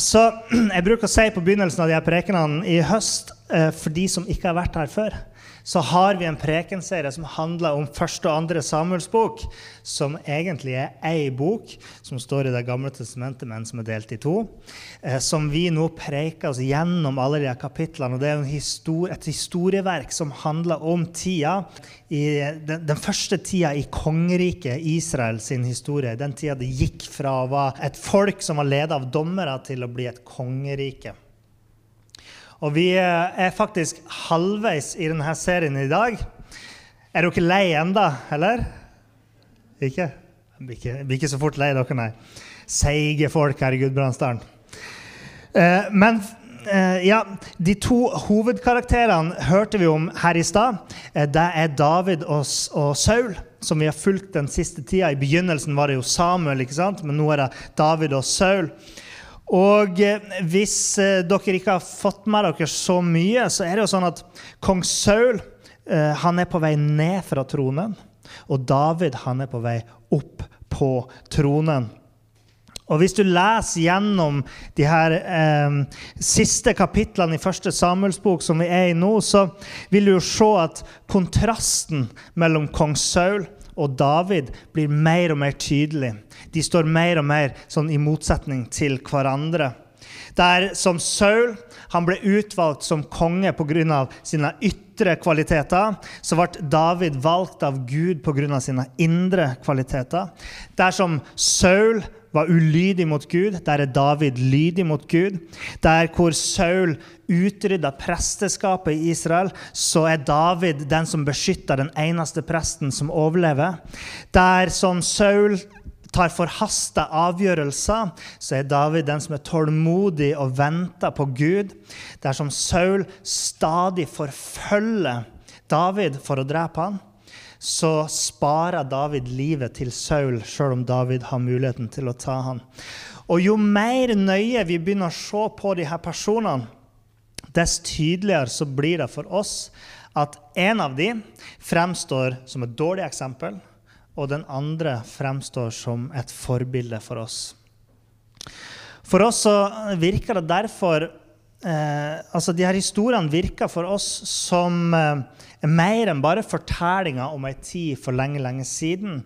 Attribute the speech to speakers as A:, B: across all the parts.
A: Så jeg bruker å si på begynnelsen av de her prekenene i høst, eh, for de som ikke har vært her før, så har vi en prekenserie som handler om første og andre Samuels bok, som egentlig er ei bok som står i Det gamle testamentet, men som er delt i to. Eh, som vi nå preker oss gjennom alle de kapitlene. og Det er histori et historieverk som handler om tida, den, den, første tida i kongeriket Israel sin historie. Den tida det gikk fra å være et folk som var ledet av dommere, til å bli et kongerike. Og vi er faktisk halvveis i denne serien i dag. Er dere lei enda, eller? Ikke? Vi blir ikke, så fort lei dere, nei. Seige folk her i Gudbrandsdalen. Eh, men eh, ja, de to hovedkarakterene hørte vi om her i stad. Eh, det er David og, og, Saul, som vi har fulgt den siste tida. I begynnelsen var det jo Samuel, ikke sant? men nå er det David og Saul. Og eh, hvis eh, dere ikke har fått med dere så mye, så er det jo sånn at kong Saul eh, han er på vei ned fra tronen. Og David han er på vei opp på tronen. Og Hvis du leser gjennom de her eh, siste kapitlene i første Samuelsbok, som vi er i nå, så vil du jo se at kontrasten mellom kong Saul og David blir mer og mer tydelig. De står mer og mer sånn i motsetning til hverandre. Der som Saul han ble utvalgt som konge pga. sine ytre kvaliteter, så ble David valgt av Gud pga. sine indre kvaliteter. Der som Saul var ulydig mot Gud. Der er David lydig mot Gud. Der hvor Saul utrydda presteskapet i Israel, så er David den som beskytter den eneste presten som overlever. Der som Saul tar forhasta avgjørelser, så er David den som er tålmodig og venter på Gud. Der som Saul stadig forfølger David for å drepe ham, så sparer David livet til Saul, sjøl om David har muligheten til å ta ham. Og jo mer nøye vi begynner å se på de her personene, dess tydeligere så blir det for oss at en av dem fremstår som et dårlig eksempel, og den andre fremstår som et forbilde for oss. For oss så virker det derfor eh, altså De her historiene virker for oss som eh, mer enn bare fortellinger om ei tid for lenge, lenge siden.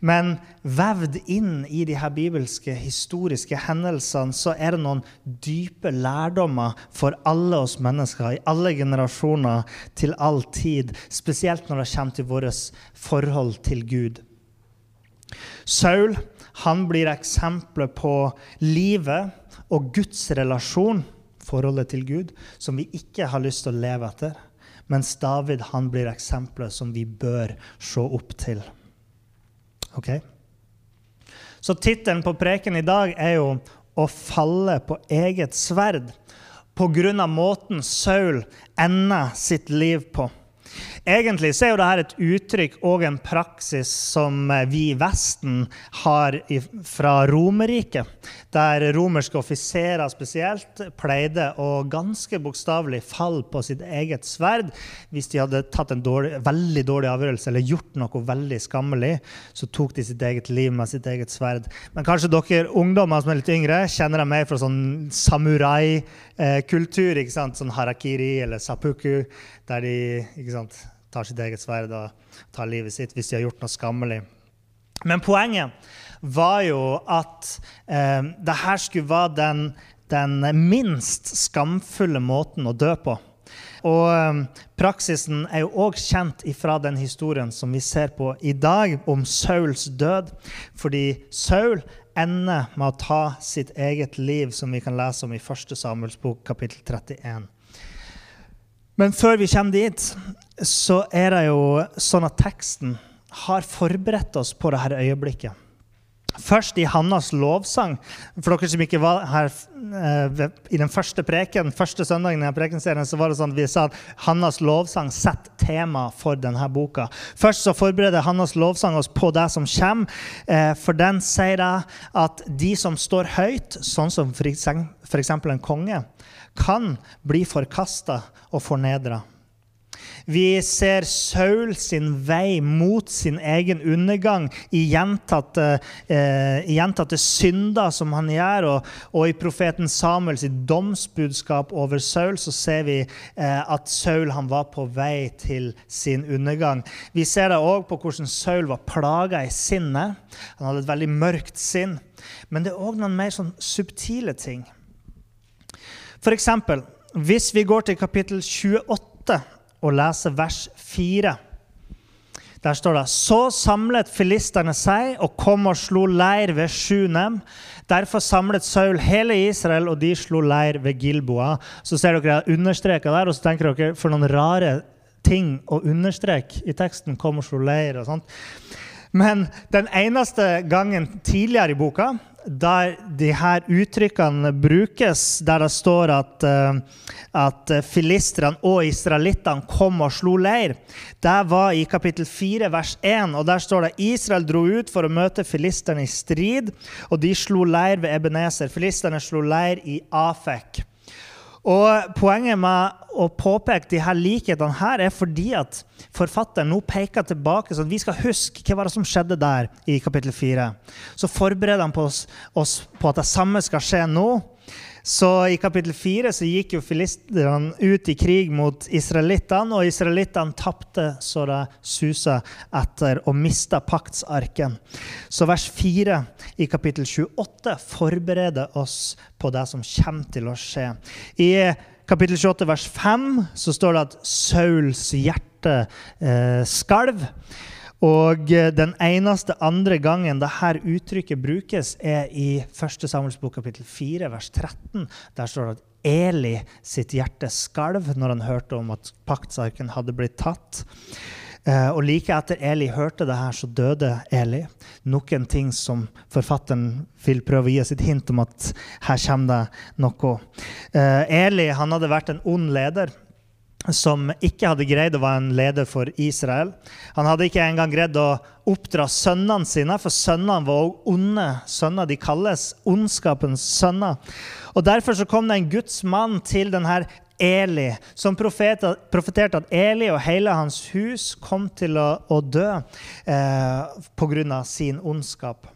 A: Men vevd inn i de her bibelske historiske hendelsene så er det noen dype lærdommer for alle oss mennesker i alle generasjoner til all tid. Spesielt når det kommer til vårt forhold til Gud. Saul han blir eksempelet på livet og Guds relasjon, forholdet til Gud, som vi ikke har lyst til å leve etter. Mens David han blir eksempelet som vi bør se opp til. Ok? Så tittelen på preken i dag er jo 'Å falle på eget sverd', av måten Saul ender sitt liv på. Egentlig så er jo dette et uttrykk og en praksis som eh, vi i Vesten har fra Romerriket, der romerske offiserer spesielt pleide å ganske bokstavelig falle på sitt eget sverd hvis de hadde tatt en dårlig, veldig dårlig avgjørelse eller gjort noe veldig skammelig. Så tok de sitt eget liv med sitt eget sverd. Men kanskje dere ungdommer som er litt yngre, kjenner dem mer fra sånn samurai-kultur. Eh, sånn harakiri eller sapuku, der de ikke sant, tar sitt eget sverd og tar livet sitt hvis de har gjort noe skammelig. Men poenget var jo at eh, det her skulle være den, den, minst skamfulle måten å dø på. Og eh, praksisen er jo òg kjent ifra den historien som vi ser på i dag, om Sauls død. Fordi Saul ender med å ta sitt eget liv, som vi kan lese om i 1. Samuels bok, kapittel 31. Men før vi kommer dit, så er det jo sånn at teksten har forberedt oss på dette øyeblikket. Først i Hannas lovsang. For dere som ikke var her eh, i den første preken, første søndagen i prekenserien, så var det sånn at vi sa at Hannas lovsang setter tema for denne boka. Først så forbereder Hannas lovsang oss på det som kommer. Eh, for den sier at de som står høyt, sånn som f.eks. en konge, kan bli forkasta og fornedra. Vi ser Saul sin vei mot sin egen undergang i gjentatte, eh, gjentatte synder som han gjør. Og, og, i profeten Samuels domsbudskap over Saul så ser vi eh, at Saul var på vei til sin undergang. Vi ser det òg på hvordan Saul var plaga i sinnet. Han hadde et veldig mørkt sinn. Men det er òg noen mer sånn subtile ting. For eksempel, hvis vi går til kapittel 28 og lese vers 4. Der står det Så samlet filisterne seg og kom og slo leir ved Sjunem. Derfor samlet Saul hele Israel, og de slo leir ved Gilboa. Så ser dere understreka der, og så tenker dere for noen rare ting å understreke i teksten. Kom og slo leir og sånt. Men den eneste gangen tidligere i boka der de her uttrykkene brukes, der det står at, uh, at filistrene og israelittene kom og slo leir, det var i kapittel 4, vers 1. og Der står det Israel dro ut for å møte filisterne i strid, og de slo leir ved Ebenezer. Filisterne slo leir i Afek. Og Poenget med å påpeke de her likhetene her er fordi at forfatteren nå peker tilbake, sånn at vi skal huske hva som skjedde der i kapittel 4. Så forbereder han på oss, oss på at det samme skal skje nå. Så I kapittel 4 så gikk jo filistene ut i krig mot israelittene, og israelittene tapte så det susa etter og mista paktsarken. Så vers 4 i kapittel 28 forbereder oss på det som kommer til å skje. I kapittel 28 vers 5 så står det at Sauls hjerte eh, skalv. Og eh, den eneste andre gangen dette uttrykket brukes, er i 1. Samuels bok kapittel 4, vers 13. Der står det at Eli sitt hjerte skalv når han hørte om at paktsarken hadde blitt tatt. Uh, og like etter Eli hørte det her, så døde Eli. Noen ting som forfatteren vil prøve å gi oss et hint om at her kommer det noe. Uh, Eli han hadde vært en ond leder som ikke hadde greid å være en leder for Israel. Han hadde ikke engang greid å oppdra sønnene sine, for sønnene var også onde sønner. De kalles ondskapens sønner. Og Derfor så kom det en Guds mann til denne Eli, som profeterte at Eli og hele hans hus kom til å, å dø eh, pga. sin ondskap.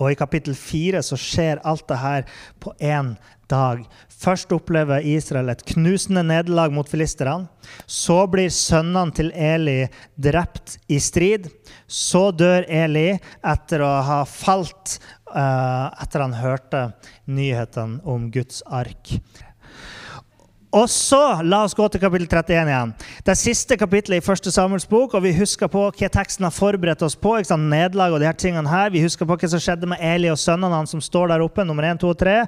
A: Og I kapittel fire så skjer alt det her på én dag. Først opplever Israel et knusende nederlag mot filisterne. Så blir sønnene til Eli drept i strid. Så dør Eli etter å ha falt uh, etter han hørte nyhetene om Guds ark. Og så, La oss gå til kapittel 31 igjen. Det siste kapittelet i første Samuels bok. og Vi husker på hva teksten har forberedt oss på. ikke sant? Nederlag og de her tingene her. Vi husker på hva som skjedde med Eli og sønnene hans som står der oppe. nummer 1, 2 og 3.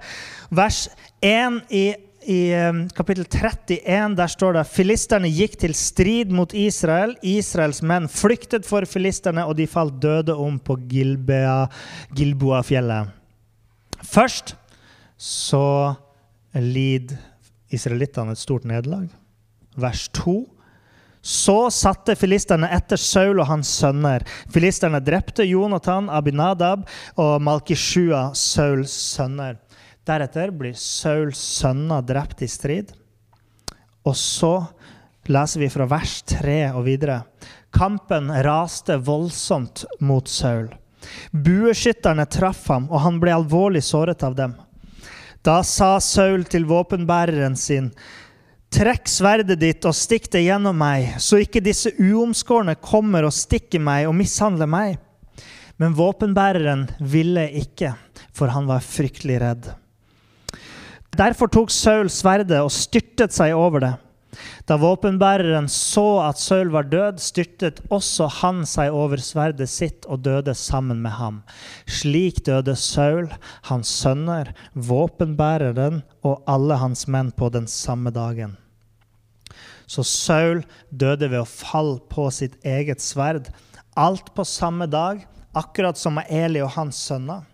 A: Vers 1 i, i um, kapittel 31 der står det filisterne gikk til strid mot Israel. Israels menn flyktet for filisterne, og de falt døde om på Gilboa-fjellet. Først så lider israelittene et stort nederlag. Vers 2. Så satte filisterne etter Saul og hans sønner. Filisterne drepte Jonathan, Abinadab og Malkishua, Sauls sønner. Deretter blir Sauls sønner drept i strid. Og så leser vi fra vers 3 og videre. Kampen raste voldsomt mot Saul. Bueskytterne traff ham, og han ble alvorlig såret av dem. Da sa Saul til våpenbæreren sin, Trekk sverdet ditt og stikk det gjennom meg, så ikke disse uomskårne kommer og stikker meg og mishandler meg. Men våpenbæreren ville ikke, for han var fryktelig redd. Derfor tok Saul sverdet og styrtet seg over det. Da våpenbæreren så at Saul var død, styrtet også han seg over sverdet sitt og døde sammen med ham. Slik døde Saul, hans sønner, våpenbæreren og alle hans menn på den samme dagen. Så Saul døde ved å falle på sitt eget sverd. Alt på samme dag, akkurat som Eli og hans sønner.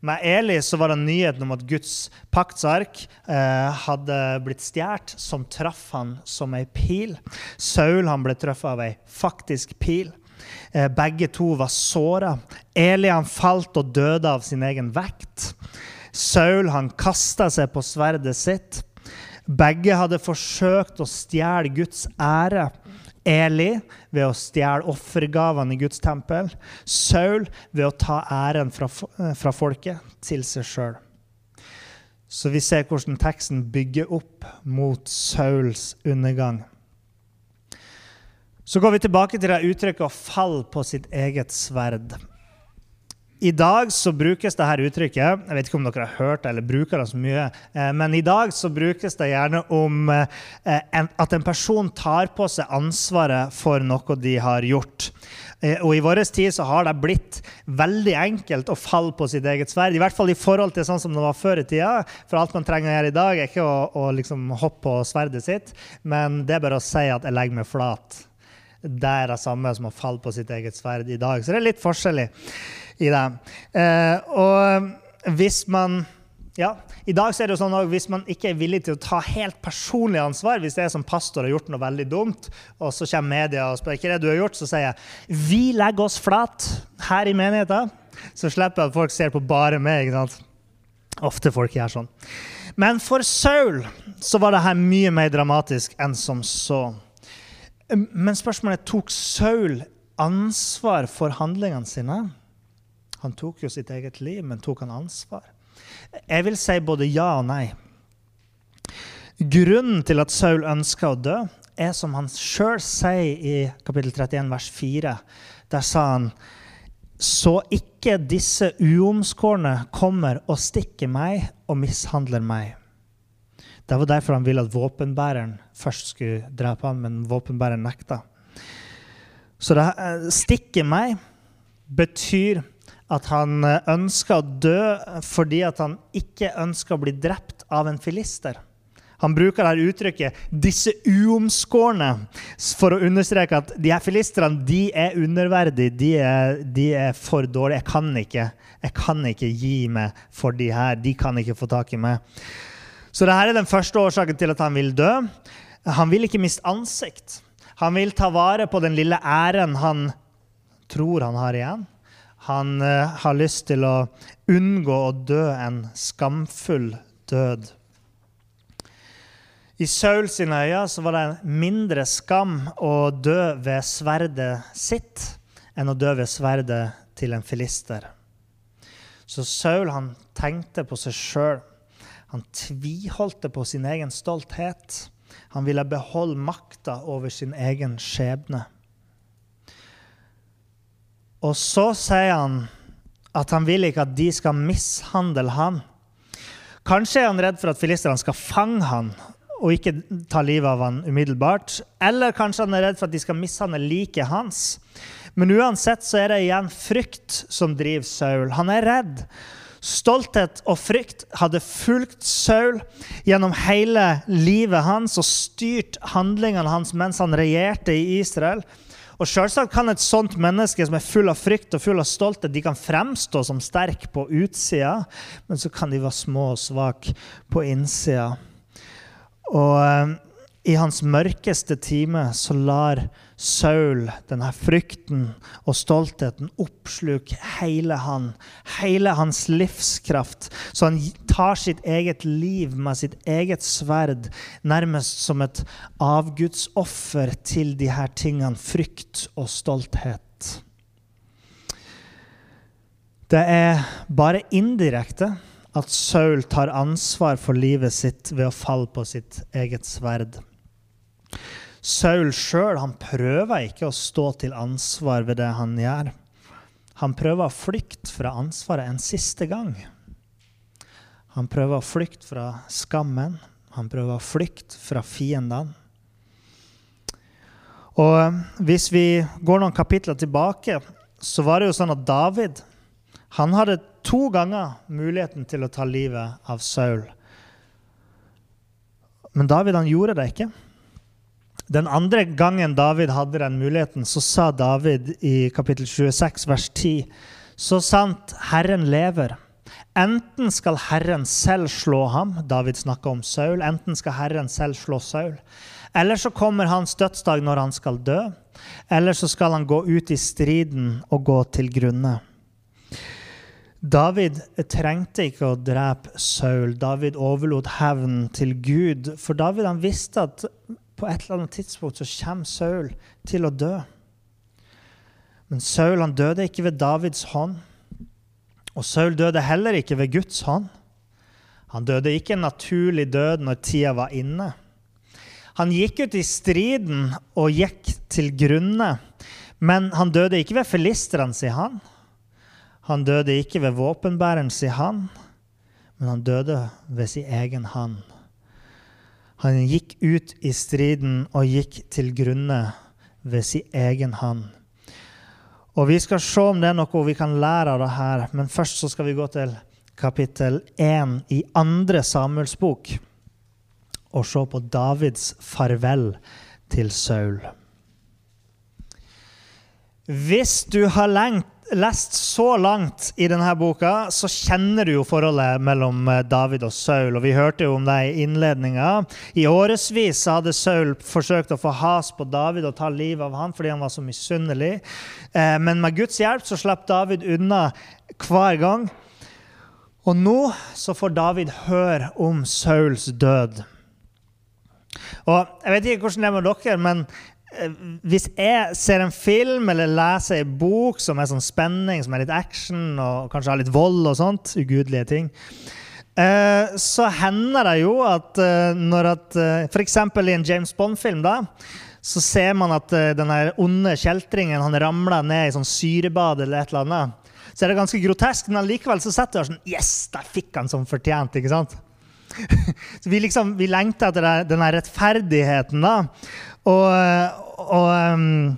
A: Med Eli så var det nyheten om at Guds paktsark eh, hadde blitt stjålet, som traff han som ei pil. Saul han ble truffet av ei faktisk pil. Eh, begge to var såra. Eli han falt og døde av sin egen vekt. Saul han kasta seg på sverdet sitt. Begge hadde forsøkt å stjele Guds ære. Eli ved å stjele offergavene i Guds tempel. Saul ved å ta æren fra, fra folket til seg sjøl. Så vi ser hvordan teksten bygger opp mot Sauls undergang. Så går vi tilbake til det uttrykket 'å falle på sitt eget sverd'. I dag så brukes det her uttrykket Jeg vet ikke om dere har hørt eller bruker det så mye. Eh, men i dag så brukes det gjerne om eh, at en person tar på seg ansvaret for noe de har gjort. Eh, og I vår tid så har det blitt veldig enkelt å falle på sitt eget sverd. I hvert fall i forhold til sånn som det var før i tida. For alt man trenger å gjøre i dag, er ikke å, å liksom hoppe på sverdet sitt, men det er bare å si at 'jeg legger meg flat'. Det er det samme som å falle på sitt eget sverd i dag. Så det er litt forskjellig i det. Eh, og hvis man ja, I dag er det jo sånn at hvis man ikke er villig til å ta helt personlig ansvar, hvis er som pastor har gjort noe veldig dumt, og så kommer media og spør hva det du har gjort, så sier jeg vi legger oss flat her i menigheten. Så slipper jeg at folk ser på bare meg. ikke sant? Ofte folk gjør sånn. Men for Saul så var det her mye mer dramatisk enn som så. Men spørsmålet er tok Saul ansvar for handlingene sine. Han tok jo sitt eget liv, men tok han ansvar? Jeg vil si både ja og nei. Grunnen til at Saul ønska å dø, er som han sjøl sier i kapittel 31, vers 4. Der sa han så ikke disse uomskårne kommer og stikker meg og mishandler meg. Det var derfor han ville at våpenbæreren først skulle drepe ham, men våpenbæreren nekta. Så det eh, stikker meg betyr at han eh, ønska å dø fordi at han ikke ønska å bli drept av en filister. Han bruker dette uttrykket 'disse uomskårne' for å understreke at de her filisterne de er underverdige. De er, de er, for dårlige. Jeg kan, ikke, jeg kan ikke gi meg for de her. De kan ikke få tak i meg. Så dette er den første årsaken til at han vil dø. Han vil ikke miste ansikt. Han vil ta vare på den lille æren han tror han har igjen. Han uh, har lyst til å unngå å dø en skamfull død. I Saul sine øyne så var det mindre skam å dø ved sverdet sitt enn å dø ved sverdet til en filister. Så Saul han tenkte på seg sjøl. Han tviholdte på sin egen stolthet. Han ville beholde makta over sin egen skjebne. Og så sier han at han vil ikke at de skal mishandle han. Kanskje er han redd for at filisterne skal fange han og ikke ta livet av han umiddelbart. Eller kanskje han er redd for at de skal mishandle liket hans. Men uansett så er det igjen frykt som driver Saul. Han er redd. Stolthet og frykt hadde fulgt Saul gjennom hele livet hans og styrt handlingene hans mens han regjerte i Israel. Og Selvsagt kan et sånt menneske som er full av frykt og full av stolthet, de kan fremstå som sterke på utsida, men så kan de være små og svake på innsida. Og eh, i hans mørkeste time så lar Saul denne frykten og stoltheten oppsluker hele han, hele hans livskraft. Så han tar sitt eget liv med sitt eget sverd, nærmest som et avgudsoffer til de her tingene, frykt og stolthet. Det er bare indirekte at Saul tar ansvar for livet sitt ved å falle på sitt eget sverd. Saul sjøl prøver ikke å stå til ansvar ved det han gjør. Han prøver å flykte fra ansvaret en siste gang. Han prøver å flykte fra skammen. Han prøver å flykte fra fiendene. Og eh, hvis vi går noen kapitler tilbake, så var det jo sånn at David han hadde to ganger muligheten til å ta livet av Saul. Men David han gjorde det ikke. Den andre gangen David hadde den muligheten, så sa David i kapittel 26, vers 10, Så sant Herren lever. Enten skal Herren selv slå ham, David snakker om Saul, enten skal Herren selv slå Saul, eller så kommer hans dødsdag når han skal dø, eller så skal han gå ut i striden og gå til grunne. David trengte ikke å drepe Saul. David overlot hevnen til Gud. For David han visste at på et eller annet tidspunkt så kommer Saul til å dø. Men Saul han døde ikke ved Davids hånd. Og Saul døde heller ikke ved Guds hånd. Han døde ikke en naturlig død når tida var inne. Han gikk ut i striden og gikk til grunne, men han døde ikke ved filistrene, sier han. Han døde ikke ved våpenbæreren, sier han, men han døde ved sin egen hand. Han gikk ut i striden og gikk til grunne ved sin egen hand. Og Vi skal se om det er noe vi kan lære av det her, men først så skal vi gå til kapittel 1 i andre Samuels bok og se på Davids farvel til Saul. Hvis du har lengt, lest så langt i denne boka, så kjenner du jo forholdet mellom eh, David og Saul. og Vi hørte jo om det i innledninga. I årevis hadde Saul forsøkt å få has på David og ta livet av han fordi han var så misunnelig. Eh, men med Guds hjelp så slapp David unna hver gang. Og nå så får David høre om Sauls død. Og Jeg vet ikke hvordan det er med dere, men hvis jeg ser en film eller leser en bok som er sånn spenning, som er litt action og kanskje har litt vold og sånt, ugudelige ting, eh, så hender det jo at eh, når at F.eks. i en James Bond-film, da, så ser man at den onde kjeltringen han ramler ned i sånn syrebad eller et eller annet. Så er det ganske grotesk, men likevel så setter det sånn Yes, der fikk han som fortjent. ikke sant? så vi, liksom, vi lengter etter denne rettferdigheten, da. Og, og um,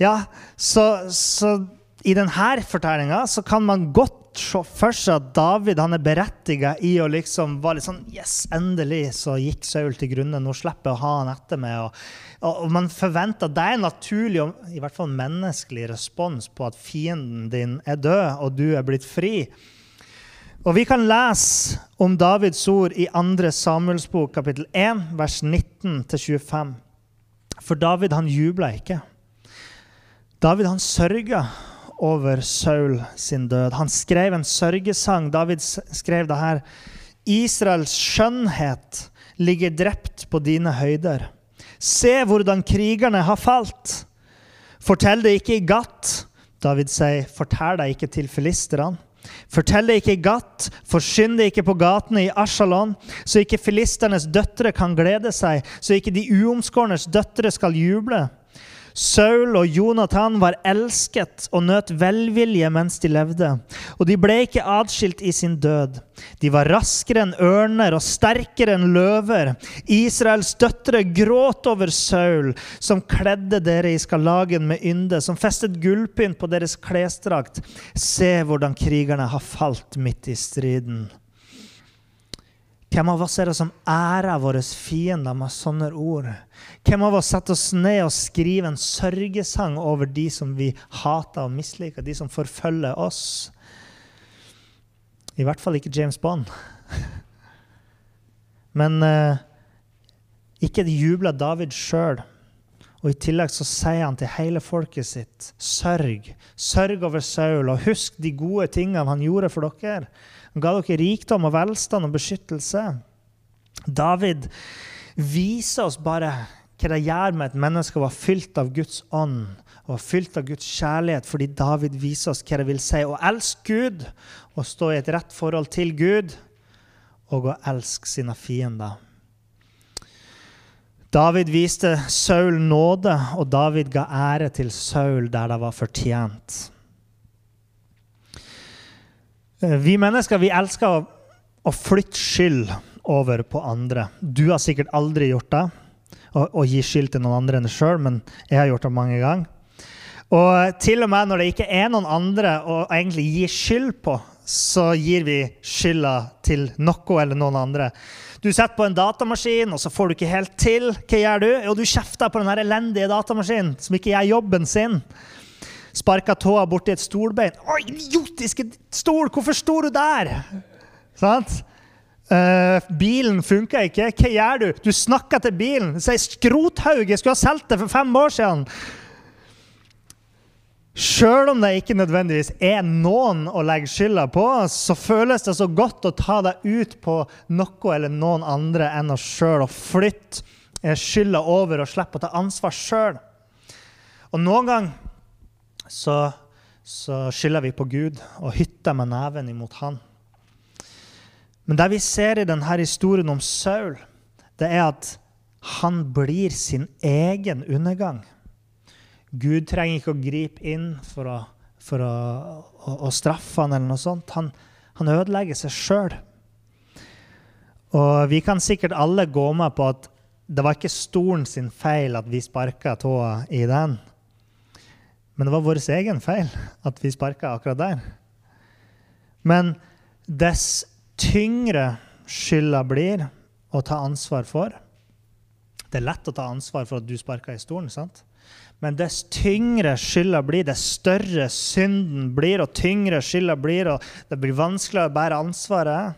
A: Ja, så, så i denne fortellinga så kan man godt se for seg at David han er berettiga i å liksom være litt sånn Yes, endelig så gikk Saul til grunne. Nå slipper jeg å ha han etter meg. Og, og, og man forventer at det er en naturlig og i hvert fall menneskelig respons på at fienden din er død, og du er blitt fri. Og Vi kan lese om Davids ord i 2. Samuels bok, kapittel 1, vers 19-25. For David han jubla ikke. David han sørga over Saul sin død. Han skrev en sørgesang. David skrev det her. Israels skjønnhet ligger drept på dine høyder. Se hvordan krigerne har falt. Fortell det ikke i Gat. David sier, fortell det ikke til filisterne. Fortell det ikke i Gat, forsyn det ikke på gatene i Ashalon, så ikke filisternes døtre kan glede seg, så ikke de uomskårnes døtre skal juble. Saul og Jonathan var elsket og nøt velvilje mens de levde, og de ble ikke atskilt i sin død. De var raskere enn ørner og sterkere enn løver. Israels døtre gråt over Saul, som kledde dere i skalagen med ynde, som festet gullpynt på deres klesdrakt. Se hvordan krigerne har falt midt i striden. Hvem av oss er det som ærer våre fiender med sånne ord? Hvem av oss setter oss ned og skriver en sørgesang over de som vi hater og misliker, de som forfølger oss? I hvert fall ikke James Bond. Men eh, ikke jubler David sjøl. Og I tillegg så sier han til hele folket sitt sørg. Sørg over Saul, og husk de gode tingene han gjorde for dere. Han ga dere rikdom og velstand og beskyttelse. David viser oss bare hva det gjør med et menneske å være fylt av Guds ånd og fylt av Guds kjærlighet, fordi David viser oss hva det vil si å elske Gud og stå i et rett forhold til Gud og å elske sine fiender. David viste Saul nåde, og David ga ære til Saul der det var fortjent. Eh, vi mennesker vi elsker å, flytte skyld over på andre. Du har sikkert aldri gjort det, å gi skyld til noen andre enn deg sjøl, men jeg har gjort det mange ganger. Og til og med når det ikke er noen andre å egentlig gi skyld på, så gir vi skylda til noe eller noen andre. Du setter på en datamaskin, og så får du ikke helt til. Hva gjør du? Jo, du kjefter på den elendige datamaskinen som ikke gjør jobben sin. Sparka tåa borti et stolbein. 'Å, idiotiske stol! Hvorfor sto du der?' Sant? Uh, bilen funka ikke. Hva gjør du? Du snakker til bilen. Sier 'skrothaug', jeg skulle ha solgt det for fem år siden. Sjøl om det ikke nødvendigvis er noen å legge skylda på, så føles det så godt å ta deg ut på noe eller noen andre enn oss sjøl og flytte skylda over og slippe å ta ansvar sjøl. Og noen ganger så, så skylder vi på Gud og hytter med neven imot Han. Men det vi ser i denne historien om Saul, det er at han blir sin egen undergang. Gud trenger ikke å gripe inn for å, for å, å, å straffe han eller noe sånt. Han, han ødelegger seg sjøl. Og vi kan sikkert alle gå med på at det var ikke stolen sin feil at vi sparka tåa i den. Men det var vår egen feil at vi sparka akkurat der. Men dess tyngre skylda blir å ta ansvar for Det er lett å ta ansvar for at du sparka i stolen. sant? Men dess tyngre skylda blir, dess større synden blir, og tyngre skylda blir, og det blir vanskeligere å bære ansvaret,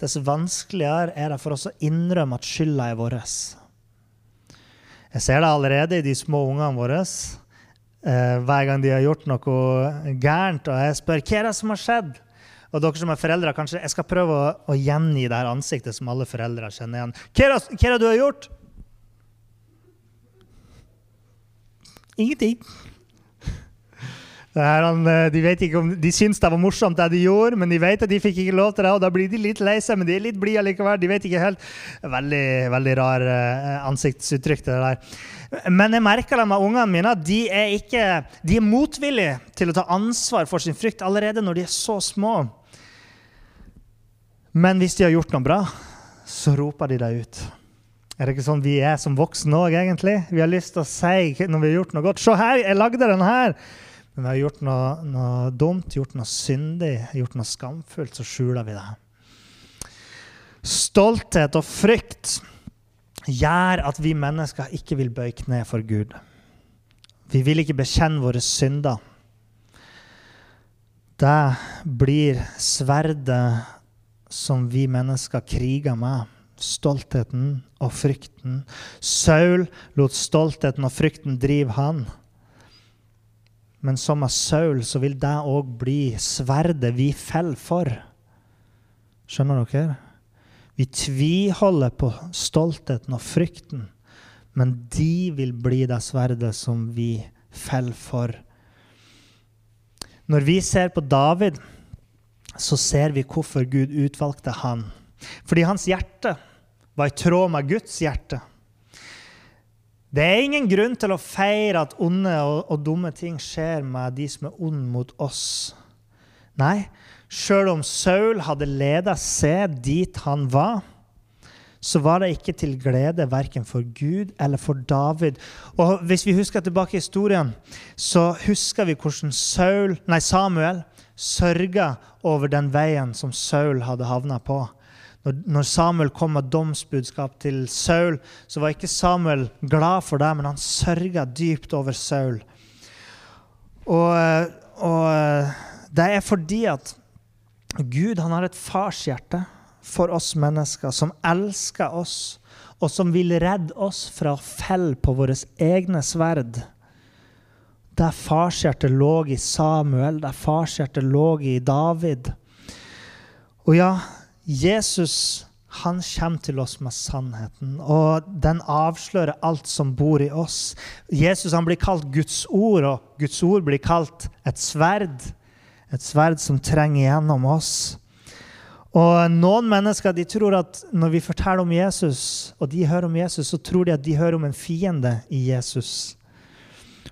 A: dess vanskeligere er det for oss å innrømme at skylda er vår. Jeg ser det allerede i de små ungene våre. Eh, hver gang de har gjort noe gærent, og jeg spør hva er det som har skjedd. Og dere som er foreldre, kanskje jeg skal prøve å, å gjengi det her ansiktet som alle foreldre kjenner igjen. Hva er det du har gjort? Ingenting. Her, eh, de, om, de syns det var morsomt, det de gjorde, men de vet at de fikk ikke lov til det. og Da blir de litt lei seg, men de er litt blide likevel. De vet ikke helt. Veldig veldig rar uh, ansiktsuttrykk. det der. Men jeg merker det med ungene mine de er, ikke, de er motvillige til å ta ansvar for sin frykt allerede når de er så små. Men hvis de har gjort noe bra, så roper de det ut. Er det ikke sånn vi er som voksne òg, egentlig? Vi har lyst til å si når vi har gjort noe godt. Se her, jeg lagde den her! Men vi har gjort noe, noe dumt, gjort noe syndig, gjort noe skamfullt, så skjuler vi det. Stolthet og frykt gjør at vi mennesker ikke vil bøye kne for Gud. Vi vil ikke bekjenne våre synder. Det blir sverdet som vi mennesker kriger med stoltheten og frykten. Saul lot stoltheten og frykten drive han. Men som av Saul så vil det òg bli sverdet vi faller for. Skjønner dere? Vi tviholder på stoltheten og frykten, men de vil bli det sverdet som vi faller for. Når vi ser på David, så ser vi hvorfor Gud utvalgte han. Fordi hans hjerte var i tråd med Guds hjerte. Det er ingen grunn til å feire at onde og, og dumme ting skjer med de som er onde mot oss. Nei, sjøl om Saul hadde ledet seg dit han var, så var det ikke til glede verken for Gud eller for David. Og Hvis vi husker tilbake i historien, så husker vi hvordan Saul, nei, Samuel sørga over den veien som Saul hadde havna på. Når Samuel kom med domsbudskap til Saul, så var ikke Samuel glad for det, men han sørga dypt over Saul. Og, og, det er fordi at Gud han har et farshjerte for oss mennesker, som elsker oss, og som vil redde oss fra å felle på våre egne sverd. Der farshjertet lå i Samuel, der farshjertet lå i David. Og ja, Jesus han kommer til oss med sannheten, og den avslører alt som bor i oss. Jesus han blir kalt Guds ord, og Guds ord blir kalt et sverd. Et sverd som trenger gjennom oss. Og Noen mennesker de tror at når vi forteller om Jesus, og de hører om Jesus, så tror de at de hører om en fiende i Jesus.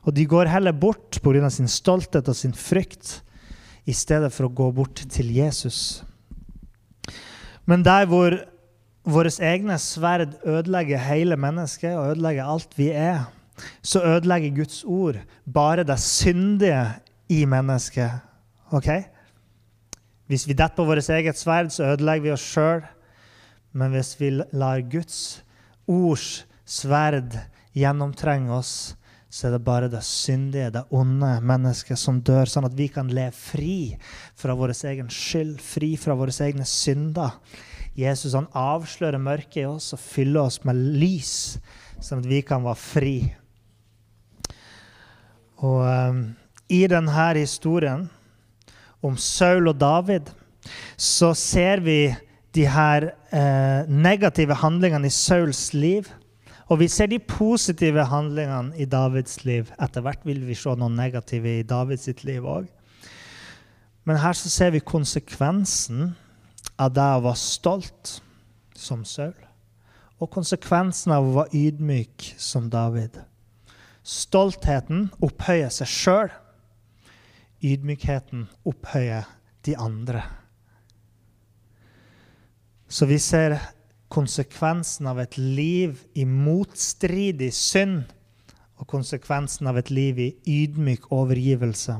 A: Og de går heller bort pga. sin stolthet og sin frykt, i stedet for å gå bort til Jesus. Men der hvor våre egne sverd ødelegger hele mennesket og ødelegger alt vi er, så ødelegger Guds ord bare det syndige i mennesket. Ok? Hvis vi detter på vårt eget sverd, så ødelegger vi oss sjøl. Men hvis vi lar Guds ords sverd gjennomtrenge oss, så er det bare det syndige, det onde mennesket som dør, sånn at vi kan leve fri fra vår egen skyld, fri fra våre egne synder. Jesus han avslører mørket i oss og fyller oss med lys, sånn at vi kan være fri. Og um, i denne historien om Saul og David så ser vi de her eh, negative handlingene i Sauls liv. Og vi ser de positive handlingene i Davids liv. Etter hvert vil vi se noe negative i Davids liv òg. Men her så ser vi konsekvensen av det å være stolt som Saul, og konsekvensen av å være ydmyk som David. Stoltheten opphøyer seg sjøl. Ydmykheten opphøyer de andre. Så vi ser konsekvensen av et liv i motstridig synd og konsekvensen av et liv i ydmyk overgivelse.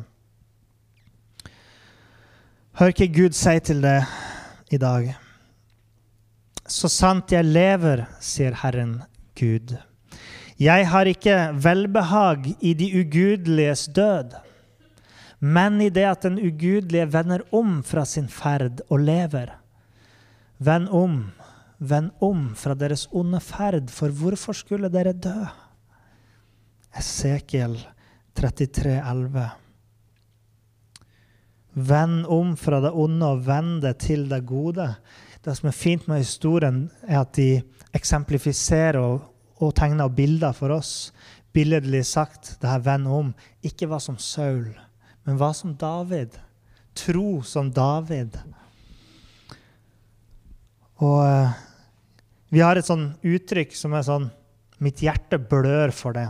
A: Hør hva Gud sier til det i dag. Så sant jeg lever, sier Herren Gud. Jeg har ikke velbehag i de ugudeliges død, men i det at den ugudelige vender om fra sin ferd og lever. Vend om, vend om fra deres onde ferd, for hvorfor skulle dere dø? Esekiel 33, 11. Vend om fra det onde og vend det til det gode. Det som er fint med historien, er at de eksemplifiserer og, og tegner bilder for oss. Billedlig sagt, det her vend om, ikke hva som Saul, men hva som David. Tro som David. Og uh, vi har et sånn uttrykk som er sånn Mitt hjerte blør for det.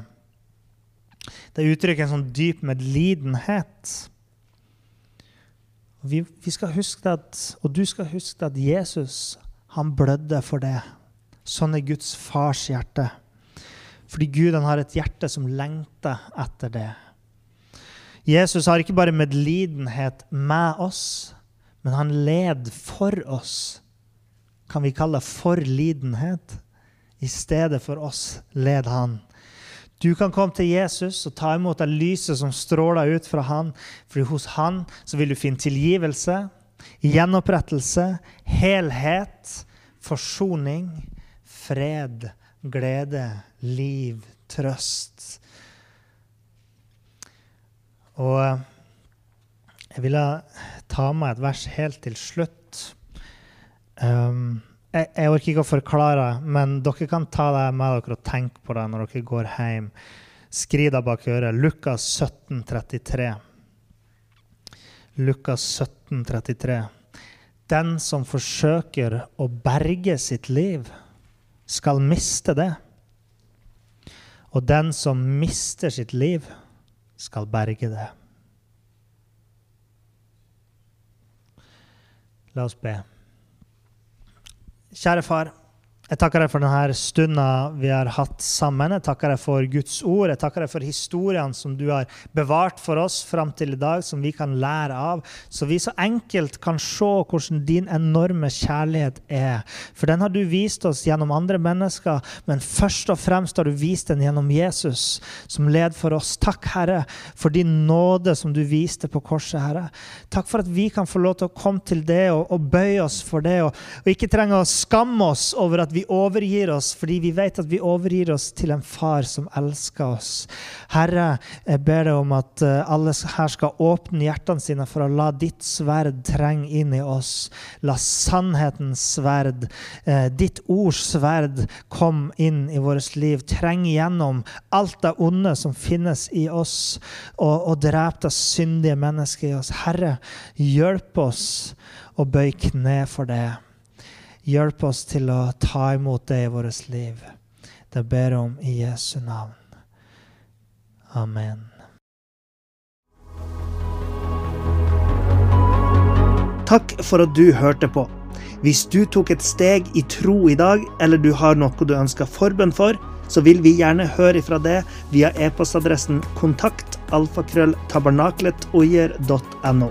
A: Det uttrykker en sånn dyp medlidenhet. Vi, vi, skal huske at, og du skal huske at Jesus han blødde for det. Sånn er Guds fars hjerte. Fordi Gud han har et hjerte som lengter etter det. Jesus har ikke bare medlidenhet med oss, men han led for oss kan vi kalle forlidenhet. I stedet for oss led han. Du kan komme til Jesus og ta imot det lyset som stråler ut fra han. For hos han så vil du finne tilgivelse, gjenopprettelse, helhet, forsoning, fred, glede, liv, trøst. Og jeg ville ta med et vers helt til slutt. Um, jeg, jeg, orker ikke å forklare, men dere kan ta det med dere og tenke på det når dere går hjem. Skriv det bak øret. Lukas 17, 33. Lukas 17, 33. Den som forsøker å berge sitt liv, skal miste det. Og den som mister sitt liv, skal berge det. La oss be. Kjære far. Jeg takker deg for denne stunden vi har hatt sammen. Jeg takker deg for Guds ord. Jeg takker deg for historiene som du har bevart for oss fram til i dag, som vi kan lære av. Så vi så enkelt kan se hvordan din enorme kjærlighet er. For den har du vist oss gjennom andre mennesker, men først og fremst har du vist den gjennom Jesus, som led for oss. Takk, Herre, for din nåde som du viste på korset, Herre. Takk for at vi kan få lov til å komme til det og, og bøye oss for det, og, og ikke trenge å skamme oss over at overgir oss fordi vi vet at vi overgir oss til en far som elsker oss. Herre, jeg ber deg om at eh, alle her skal åpne hjertene sine for å la ditt sverd trenge inn i oss. La sannhetens sverd, eh, ditt ords sverd, komme inn i vårt liv. Treng gjennom alt det onde som finnes i oss, og, og drep det syndige mennesket i oss. Herre, hjelp oss å bøye kne for det. Hjelp oss til å ta imot det i vårt liv. Det ber jeg om i Jesu navn. Amen.
B: Takk for at du hørte på. Hvis du tok et steg i tro i dag, eller du har noe du ønsker forbønn for, så vil vi gjerne høre fra det via e-postadressen kontakt alfakrølltabernakletoier.no.